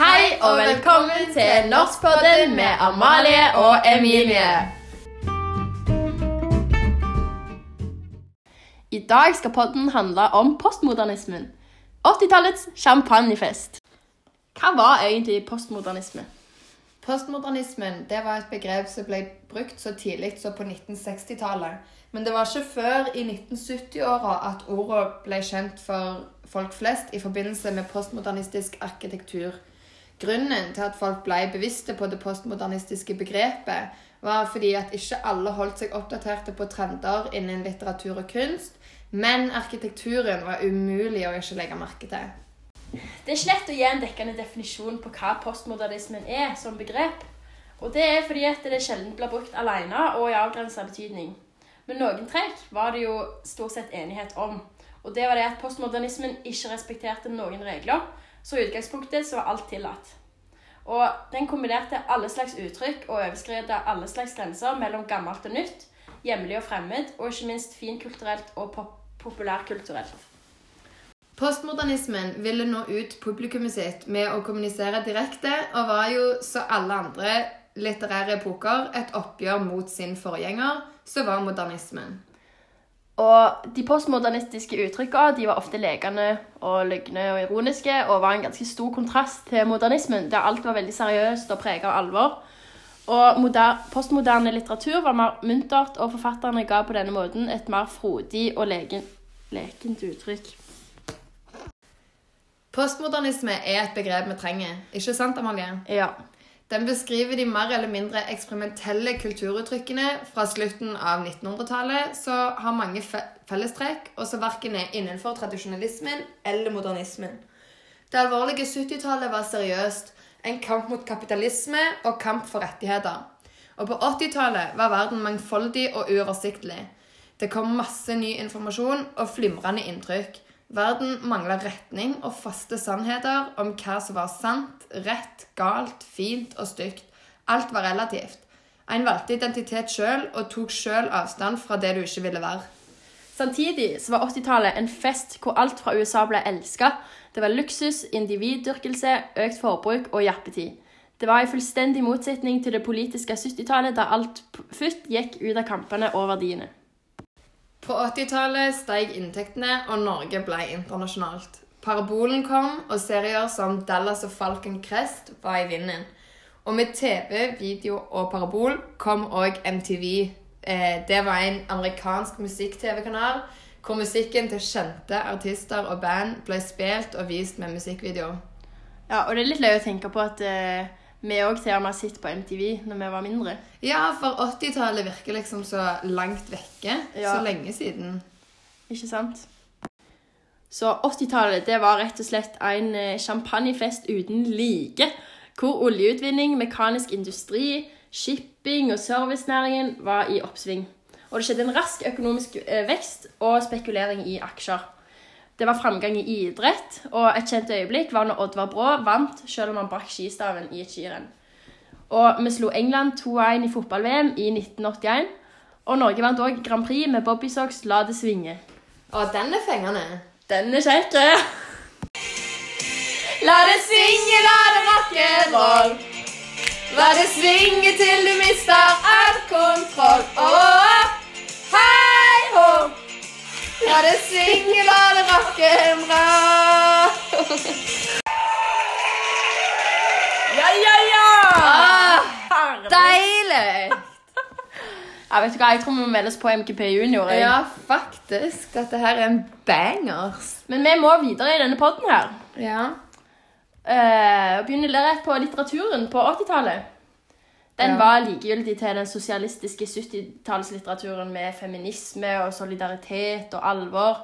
Hei og velkommen til Norskpodden med Amalie og Emilie. I dag skal podden handle om postmodernismen. 80-tallets champagnefest. Hva var egentlig postmodernisme? Postmodernismen det var et begrep som ble brukt så tidlig som på 1960-tallet. Men det var ikke før i 1970-åra at ordet ble kjent for folk flest i forbindelse med postmodernistisk arkitektur. Grunnen til at folk ble bevisste på det postmodernistiske begrepet, var fordi at ikke alle holdt seg oppdaterte på trender innen litteratur og kunst, men arkitekturen var umulig å ikke legge merke til. Det er ikke lett å gi en dekkende definisjon på hva postmodernismen er som begrep. Og det er fordi at det sjelden blir brukt alene og i avgrensa betydning. Men noen trekk var det jo stort sett enighet om. Og det var det at postmodernismen ikke respekterte noen regler, så i utgangspunktet så var alt tillatt. Og den kombinerte alle slags uttrykk og overskredet alle slags grenser mellom gammelt og nytt, hjemlig og fremmed, og ikke minst finkulturelt og pop populærkulturelt. Postmodernismen ville nå ut publikummet sitt med å kommunisere direkte, og var jo, så alle andre litterære epoker, et oppgjør mot sin forgjenger, som var modernismen. Og de postmodernistiske uttrykkene de var ofte lekende og lygne og ironiske, og var en ganske stor kontrast til modernismen, der alt var veldig seriøst og preget av alvor. Og postmoderne litteratur var mer muntert, og forfatterne ga på denne måten et mer frodig og leken lekent uttrykk. Postmodernisme er et begrep vi trenger, ikke sant, Amalie? Ja. Den beskriver de mer eller mindre eksperimentelle kulturuttrykkene fra slutten av 1900-tallet, som har mange fe fellestrekk, og som verken er innenfor tradisjonalismen eller modernismen. Det alvorlige 70-tallet var seriøst, en kamp mot kapitalisme og kamp for rettigheter. Og på 80-tallet var verden mangfoldig og uoversiktlig. Det kom masse ny informasjon og flimrende inntrykk. Verden mangla retning og faste sannheter om hva som var sant, rett, galt, fint og stygt. Alt var relativt. En valgte identitet sjøl og tok sjøl avstand fra det du ikke ville være. Samtidig så var 80-tallet en fest hvor alt fra USA ble elska. Det var luksus, individdyrkelse, økt forbruk og jappetid. Det var i fullstendig motsetning til det politiske 70-tallet, der alt futt gikk ut av kampene og verdiene. På 80-tallet steg inntektene, og Norge ble internasjonalt. Parabolen kom, og serier som Dallas og Falcon Crest var i vinden. Og med TV, video og parabol kom òg MTV. Eh, det var en amerikansk musikk-TV-kanal hvor musikken til kjente artister og band ble spilt og vist med musikkvideo. Ja, og det er litt løye å tenke på at eh, vi òg til og med har sett på MTV når vi var mindre. Ja, for 80-tallet virker liksom så langt vekke. Ja. Så lenge siden. Ikke sant? Så 80-tallet det var rett og slett en eh, champagnefest uten like. Hvor oljeutvinning, mekanisk industri, shipping og servicenæringen var i oppsving. Og det skjedde en rask økonomisk eh, vekst og spekulering i aksjer. Det var framgang i idrett, og et kjent øyeblikk var når Oddvar Brå vant selv om han brakk skistaven i et skirenn. Og vi slo England 2-1 i fotball-VM i 1981. Og Norge vant òg Grand Prix med Bobbysocks La det svinge. Og den er fengende. Den er kjekk. La det svinge, la det rock'n'roll. La det svinge til du mister all kontroll. Åh, hei hå. La det synger la det rock'n'roll. Ja, ja, ja. Ah, Deilig! Ja, vet du hva, Jeg tror vi må meldes på MGP Junior. jeg. Ja, faktisk. Dette her er en bangers. Men vi må videre i denne podden her. Ja. Uh, og begynne rett på litteraturen på 80-tallet. Den var likegyldig til den sosialistiske 70-tallslitteraturen med feminisme og solidaritet og alvor.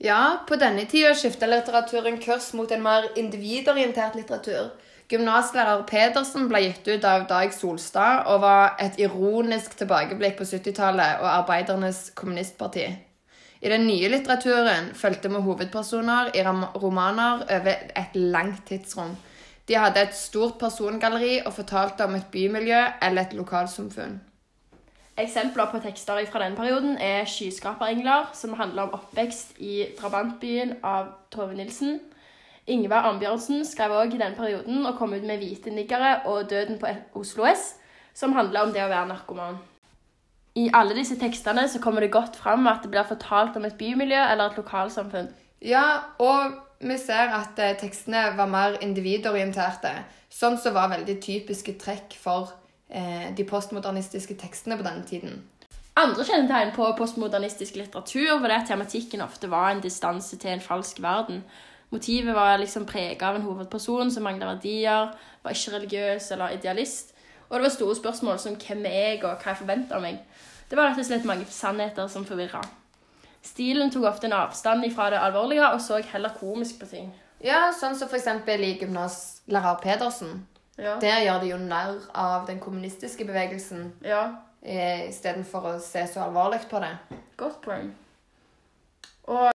Ja, på denne tida skifta litteraturen kurs mot en mer individorientert litteratur. Gymnaslærer Pedersen ble gitt ut av Dag Solstad og var et ironisk tilbakeblikk på 70-tallet og arbeidernes kommunistparti. I den nye litteraturen fulgte vi hovedpersoner i romaner over et langt tidsrom. De hadde et stort persongalleri og fortalte om et bymiljø eller et lokalsamfunn. Eksempler på tekster fra denne perioden er 'Skyskaperengler', som handler om oppvekst i drabantbyen av Tove Nilsen. Ingvar Arnbjørnsen skrev òg i denne perioden og kom ut med 'Hvite niggere' og 'Døden på Oslo S', som handler om det å være narkoman. I alle disse tekstene så kommer det godt fram at det blir fortalt om et bymiljø eller et lokalsamfunn. Ja, og vi ser at eh, tekstene var mer individorienterte, sånn som var veldig typiske trekk for eh, de postmodernistiske tekstene på denne tiden. Andre kjennetegn på postmodernistisk litteratur var det at tematikken ofte var en distanse til en falsk verden. Motivet var liksom prega av en hovedperson som mangla verdier, var ikke religiøs eller idealist. Og det var store spørsmål som hvem er jeg, og hva jeg forventer av meg. Det var rett og slett mange sannheter som forvirra. Stilen tok ofte en avstand fra det alvorlige og så heller komisk på ting. Ja, sånn som for eksempel i gymnaslærer Pedersen. Ja. Der gjør de jo narr av den kommunistiske bevegelsen ja. eh, istedenfor å se så alvorlig på det. Godt poeng. Og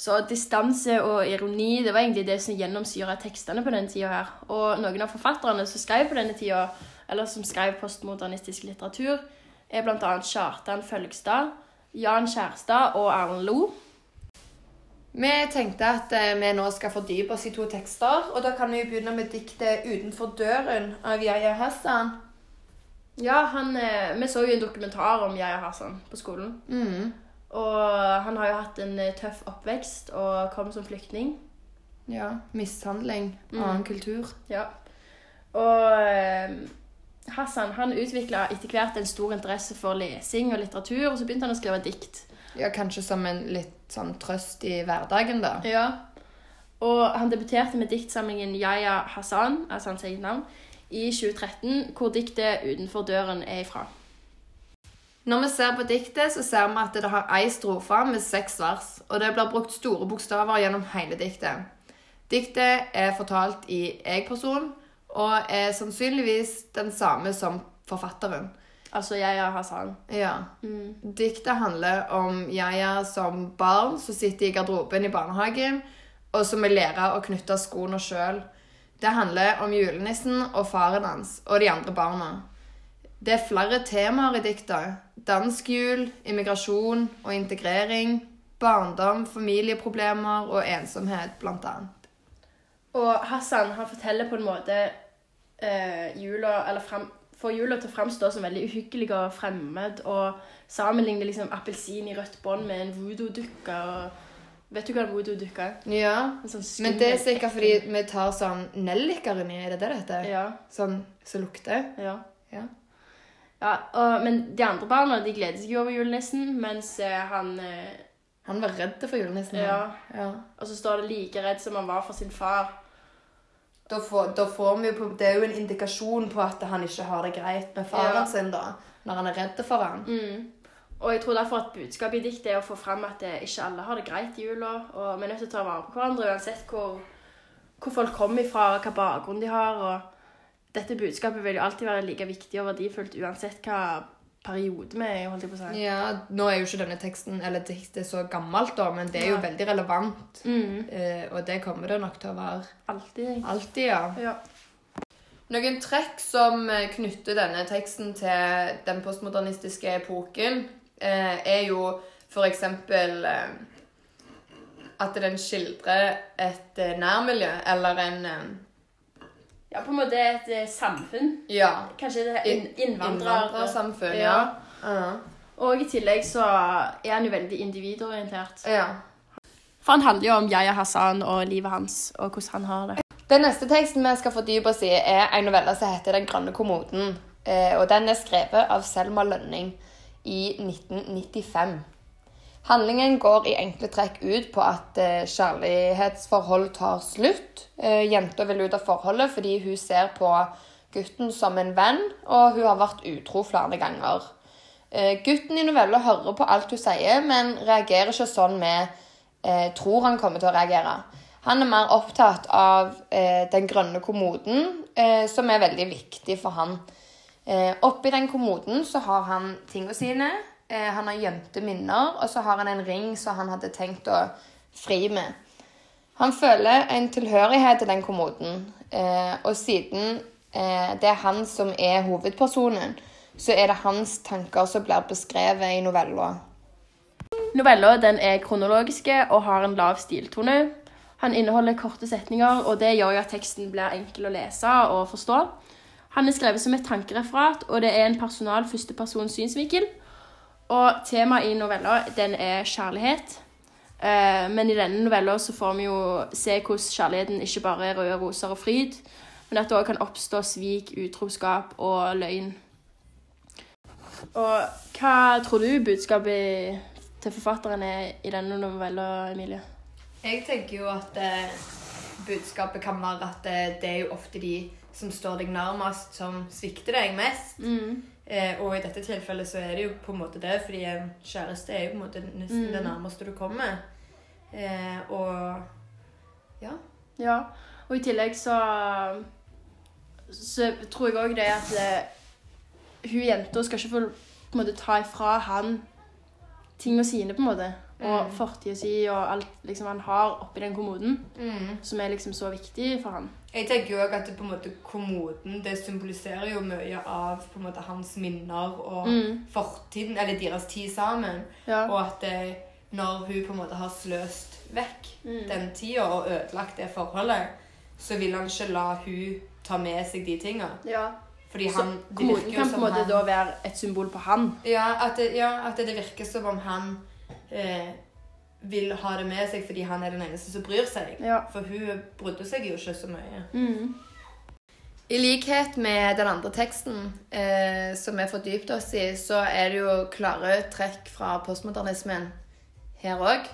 så distanse og ironi det var egentlig det som gjennomsyra tekstene på denne tida her. Og noen av forfatterne som skrev på denne tida, eller som skrev postmodernistisk litteratur, er bl.a. Kjartan Følgstad, Jan Kjærstad og Erlend Lo. Vi tenkte at eh, vi nå skal fordype oss i to tekster, og da kan vi begynne med diktet 'Utenfor døren' av Yahya Hassan. Ja, han, eh, Vi så jo en dokumentar om Yahya Hassan på skolen. Mm. Og han har jo hatt en eh, tøff oppvekst og kom som flyktning. Ja. Mishandling, Mm. annen kultur. Ja. Og Hassan han utvikla etter hvert en stor interesse for lesing og litteratur, og så begynte han å skrive dikt. Ja, Kanskje som en litt sånn trøst i hverdagen, da. Ja. Og han debuterte med diktsamlingen Yaya Hassan, altså hans eget navn, i 2013, hvor diktet 'Utenfor døren' er ifra. Når vi ser på diktet, så ser vi at det har ei strofe med seks vers, og det blir brukt store bokstaver gjennom hele diktet. Diktet er fortalt i jeg-person, og er sannsynligvis den samme som forfatteren. Altså Yahya Hassan. Ja. Mm. Diktet handler om Yahya som barn som sitter i garderoben i barnehagen, og som vil lære å knytte skoene sjøl. Det handler om julenissen og faren hans og de andre barna. Det er flere temaer i diktet. Dansk jul, immigrasjon og integrering, barndom, familieproblemer og ensomhet, blant annet. Og Hassan han forteller på en måte eh, jula, eller frem, får jula til å framstå som veldig uhyggelig og fremmed, og sammenligner liksom appelsin i rødt bånd med en voodoo-dukke. Vet du hva en voodoo-dukke er? Ja, sånn Men det er sikkert fordi vi tar sånn nelliker inni, er det det det heter? Ja. Sånn som lukter? ja. Ja. ja og, men de andre barna de gleder seg jo over julenissen, mens eh, han eh, Han var redd for julenissen. Ja. ja. Og så står det like redd som han var for sin far. Da, får, da får vi på, Det er jo en indikasjon på at han ikke har det greit med faren Ja. sin, da. Når han er redd for han. Mm. Og jeg tror derfor at budskapet i diktet er å få fram at ikke alle har det greit i jula. Og vi er nødt til å ta vare på hverandre uansett hvor, hvor folk kommer ifra, hva bakgrunn de har. og Dette budskapet vil jo alltid være like viktig og verdifullt uansett hva periode vi er i. holdt jeg på å si. Ja, Nå er jo ikke denne teksten eller diktet så gammelt, da, men det er jo ja. veldig relevant. Mm. Eh, og det kommer det nok til å være Alltid. alltid, ja. Ja. Noen trekk som eh, knytter denne teksten til den postmodernistiske epoken, eh, er jo eksempel eh, at den skildrer et eh, nærmiljø, eller en eh, ja, på en måte et eh, samfunn. Ja. Kanskje det er inn, innvandrer... Innvandrersamfunn, Ja. ja. ja. Og i tillegg så er han jo veldig individorientert. ja. For han handler jo om Yahya Hassan og livet hans, og hvordan han har det. Den neste teksten vi skal fordype oss i, er en novelle som heter Den grønne kommoden. Eh, og den er skrevet av Selma Lønning i 1995. Handlingen går i enkle trekk ut på at eh, kjærlighetsforhold tar slutt. Eh, jenta vil ut av forholdet fordi hun ser på gutten som en venn, og hun har vært utro flere ganger. Eh, gutten i novella hører på alt hun sier, men reagerer ikke sånn vi tror han kommer til å reagere. Han er mer opptatt av den grønne kommoden, som er veldig viktig for han. Oppi den kommoden så har han tingene sine. Eh, han har gjemte minner, og så har han en ring som han hadde tenkt å fri med. Han føler en tilhørighet til den kommoden, eh, og siden eh, det er han som er hovedpersonen, så er det hans tanker som blir beskrevet i novella. Novella er kronologiske og har en lav stiltone. Han inneholder korte setninger, og det gjør at teksten blir enkel å lese og forstå. Han er skrevet som et tankereferat, og det er en personal førstepersons synsvinkel. Og temaet i novella den er kjærlighet. Eh, men i denne novella så får vi jo se hvordan kjærligheten ikke bare er røde roser og fryd, men at det òg kan oppstå svik, utroskap og løgn. Og hva tror du budskapet til forfatteren er i denne novella, Emilie? Jeg tenker jo at eh, budskapet kan være at eh, det er jo ofte de som står deg nærmest, som svikter deg mest. Mm. Eh, og i dette tilfellet så er det jo på en måte det, fordi en kjæreste er jo på en måte nesten Mm. det nærmeste du kommer. Eh, og ja. Ja, og i tillegg så Så tror jeg òg det at eh, hun jenta skal ikke få på en måte ta ifra han tingene sine, på en måte. Og Mm. fortida si og alt liksom han har oppi den kommoden, Mm. som er liksom så viktig for han. Jeg tenker jo òg at det, på en måte kommoden det symboliserer jo mye av på en måte hans minner og Mm. fortiden, eller deres tid sammen. Ja. Og at det, når hun på en måte har sløst vekk Mm. den tida og ødelagt det forholdet, så vil han ikke la hun ta med seg de tinga. ja. Fordi han så kommoden kan på en måte han- da være et symbol på han. Ja, at det, ja, at det virker som om han eh, vil ha det med seg fordi han er den eneste som bryr seg. Ja. For hun brydde seg jo ikke så mye. Mm. I likhet med den andre teksten eh, som vi fordypte oss i, så er det jo klare trekk fra postmodernismen her òg.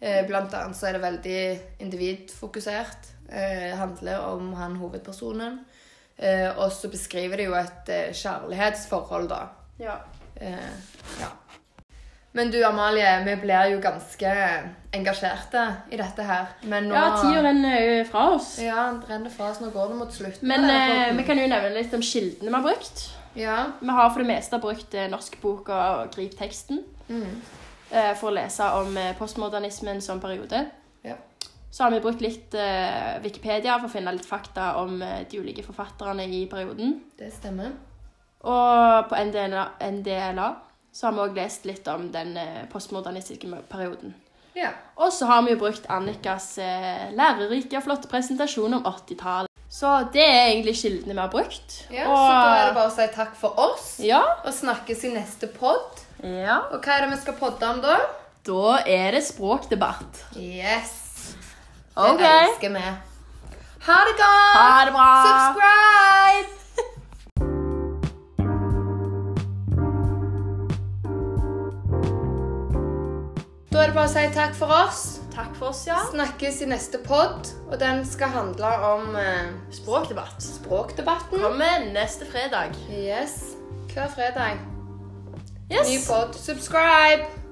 Eh, blant annet så er det veldig individfokusert. Eh, handler om han hovedpersonen. Eh, og så beskriver det jo et eh, kjærlighetsforhold, da. ja. Eh, ja. Men du Amalie, vi blir jo ganske engasjerte i dette her. Men nå Ja, tida renner jo fra oss. Ja, det renner fra oss. Nå går det mot slutten. Men eh, vi kan jo nevne litt om kildene vi har brukt. Ja. Vi har for det meste brukt norskboka og grip teksten Mm. eh, for å lese om eh, postmodernismen som periode. Ja. Så har vi brukt litt eh, Wikipedia for å finne litt fakta om eh, de ulike forfatterne i perioden. Det stemmer. Og på NDLA, NDLA så har vi òg lest litt om den eh, postmodernistiske perioden. Ja. Og så har vi jo brukt Annikas eh, lærerike flotte presentasjon om 80-tallet. Så det er egentlig kildene vi har brukt. ja og, Så da er det bare å si takk for oss Ja. og snakkes i neste pod. ja. Og hva er det vi skal podde om da? Da er det språkdebatt. Yes. Det okay. elsker vi. Ha det godt! Ha det bra! Subscribe! Er det bare å si takk for oss. Takk for oss, ja. Snakkes i neste pod, og den skal handle om eh, Språkdebatt. språkdebatten. Kommer neste fredag. Yes. Hver fredag. Yes. Ny pod. Subscribe!